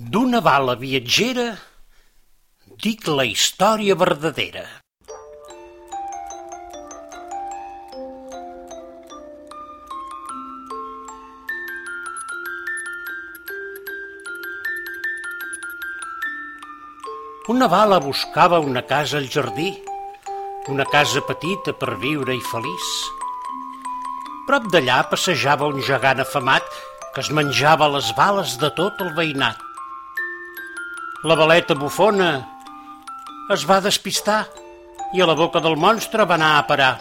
D'una bala viatgera dic la història verdadera. Una bala buscava una casa al jardí, una casa petita per viure i feliç. Prop d'allà passejava un gegant afamat que es menjava les bales de tot el veïnat. La baleta bufona es va despistar i a la boca del monstre va anar a parar.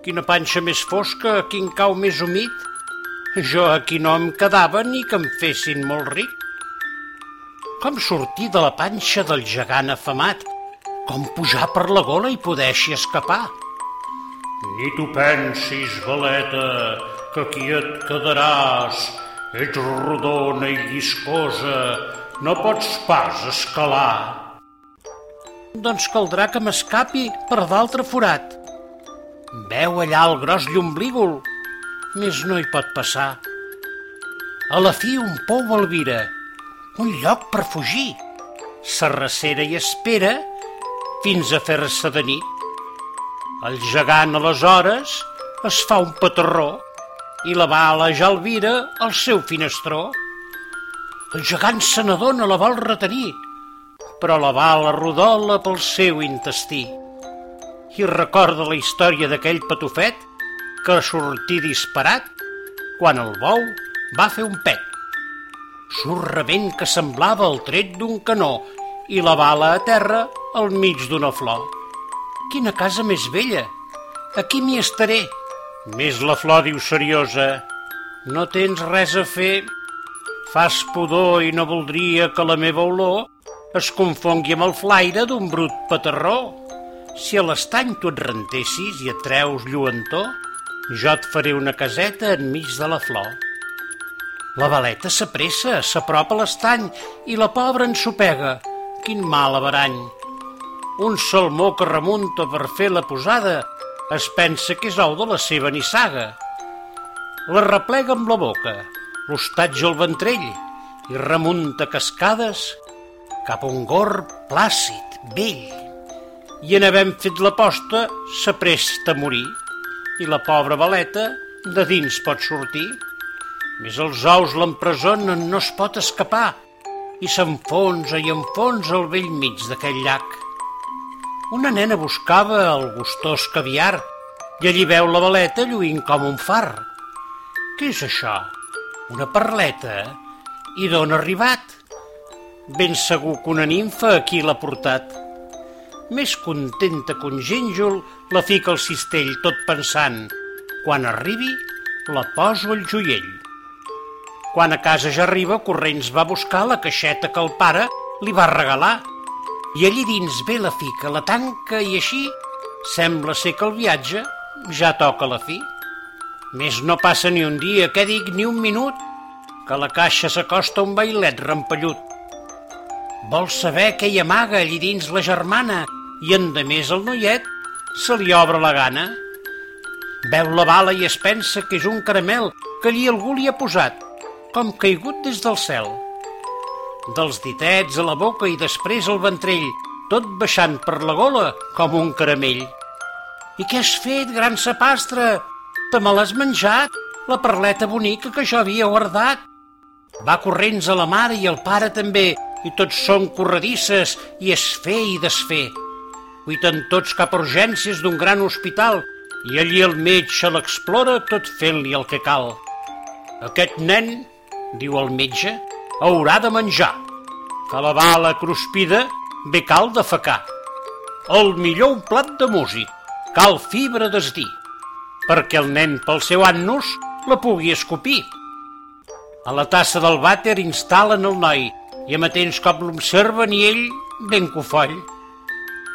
Quina panxa més fosca, quin cau més humit. Jo aquí no em quedava ni que em fessin molt ric. Com sortir de la panxa del gegant afamat? Com pujar per la gola i poder així escapar? Ni tu pensis, galeta, que aquí et quedaràs. Ets rodona i lliscosa, no pots pas escalar. Doncs caldrà que m'escapi per d'altre forat. Veu allà el gros llomblígol, més no hi pot passar. A la fi un pou albira, un lloc per fugir. S'arrecera i espera fins a fer-se de nit. El gegant, aleshores, es fa un paterró i la bala ja vira al seu finestró. El gegant se n'adona, la vol retenir, però la bala rodola pel seu intestí. I recorda la història d'aquell patufet que sortí disparat quan el bou va fer un pet. Surt rebent que semblava el tret d'un canó i la bala a terra al mig d'una flor. Quina casa més vella! Aquí m'hi estaré. Més la flor diu seriosa. No tens res a fer. Fas pudor i no voldria que la meva olor es confongui amb el flaire d'un brut paterró. Si a l'estany tu et rentessis i et treus lluentor, jo et faré una caseta enmig de la flor. La baleta s'apressa, s'apropa a l'estany i la pobra ensopega. Quin mal averany! Un salmó que remunta per fer la posada es pensa que és ou de la seva nissaga. La replega amb la boca, l'hostatge al ventrell i remunta cascades cap a un gorg plàcid, vell. I en havent fet la posta, s'apresta a morir i la pobra baleta de dins pot sortir. Més els ous l'empresonen, no es pot escapar i s'enfonsa i enfonsa al vell mig d'aquell llac. Una nena buscava el gustós caviar i allí veu la baleta lluint com un far. Què és això? Una perleta? I d'on ha arribat? Ben segur que una nimfa aquí l'ha portat. Més contenta que un gínjol la fica al cistell tot pensant quan arribi la poso al joiell. Quan a casa ja arriba, corrents va buscar la caixeta que el pare li va regalar. I allí dins ve la fica, la tanca i així sembla ser que el viatge ja toca la fi. Més no passa ni un dia, què dic, ni un minut, que la caixa s'acosta un bailet rampellut. Vol saber què hi amaga allí dins la germana i endemés el noiet se li obre la gana. Veu la bala i es pensa que és un caramel que allí algú li ha posat, com caigut des del cel. Dels ditets a la boca i després al ventrell, tot baixant per la gola com un caramell. I què has fet, gran sapastre? Te me l'has menjat, la perleta bonica que jo havia guardat. Va corrents a la mare i el pare també, i tots són corredisses i es fer i desfer. Cuiten tots cap a urgències d'un gran hospital i allí el metge l'explora tot fent-li el que cal. Aquest nen, diu el metge, haurà de menjar, que la bala cruspida bé cal de fecar. El millor un plat de músic, cal fibra d'esdir, perquè el nen pel seu annus la pugui escopir. A la tassa del vàter instal·len el noi i amatents com l'observen i ell ben cofoll.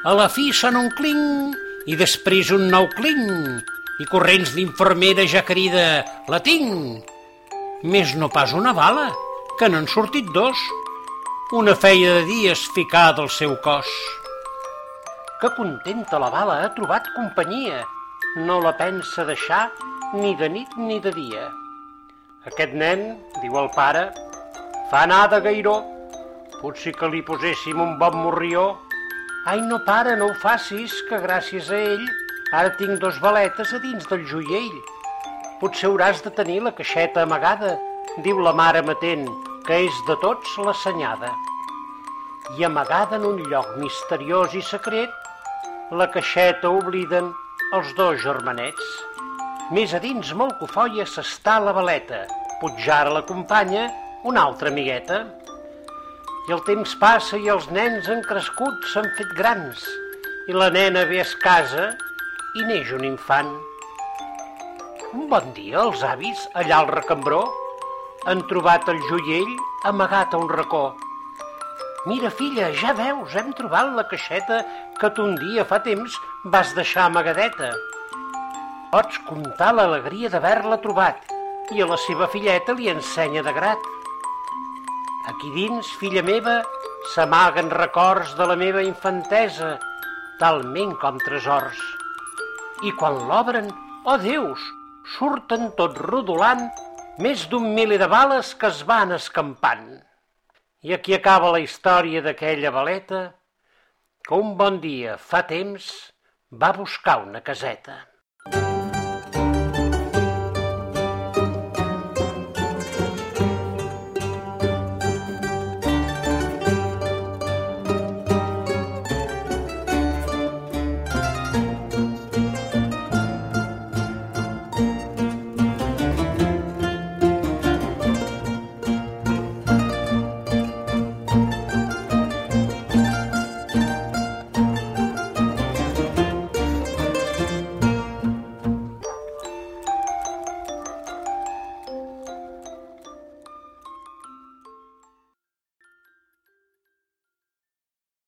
A la fi sona un clinc i després un nou clinc i corrents d'infermera ja crida «La tinc!» Més no pas una bala, que n'han sortit dos. Una feia de dies ficada al seu cos. Que contenta la bala ha trobat companyia. No la pensa deixar ni de nit ni de dia. Aquest nen, diu el pare, Fa anar de gairó. Potser que li poséssim un bon morrió. Ai, no para, no ho facis, que gràcies a ell ara tinc dos valetes a dins del joiell. Potser hauràs de tenir la caixeta amagada, diu la mare matent, que és de tots l'assenyada. I amagada en un lloc misteriós i secret, la caixeta obliden els dos germanets. Més a dins, molt cofoia, s'està la valeta. Pujar l'acompanya una altra amigueta. I el temps passa i els nens han crescut, s'han fet grans. I la nena ve a casa i neix un infant. Un bon dia els avis, allà al recambró, han trobat el joiell amagat a un racó. Mira, filla, ja veus, hem trobat la caixeta que tu un dia fa temps vas deixar amagadeta. Pots comptar l'alegria d'haver-la trobat i a la seva filleta li ensenya de grat. Aquí dins, filla meva, s'amaguen records de la meva infantesa, talment com tresors. I quan l'obren, oh Déus, surten tot rodolant més d'un miler de bales que es van escampant. I aquí acaba la història d'aquella valeta que un bon dia, fa temps, va buscar una caseta.